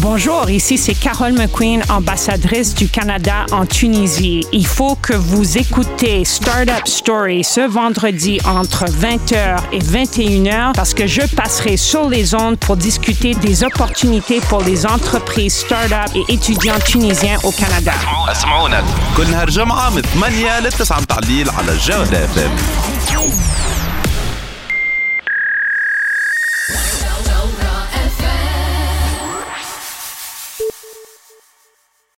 Bonjour, ici c'est Carole McQueen, ambassadrice du Canada en Tunisie. Il faut que vous écoutez Startup Story ce vendredi entre 20h et 21h parce que je passerai sur les ondes pour discuter des opportunités pour les entreprises startup et étudiants tunisiens au Canada.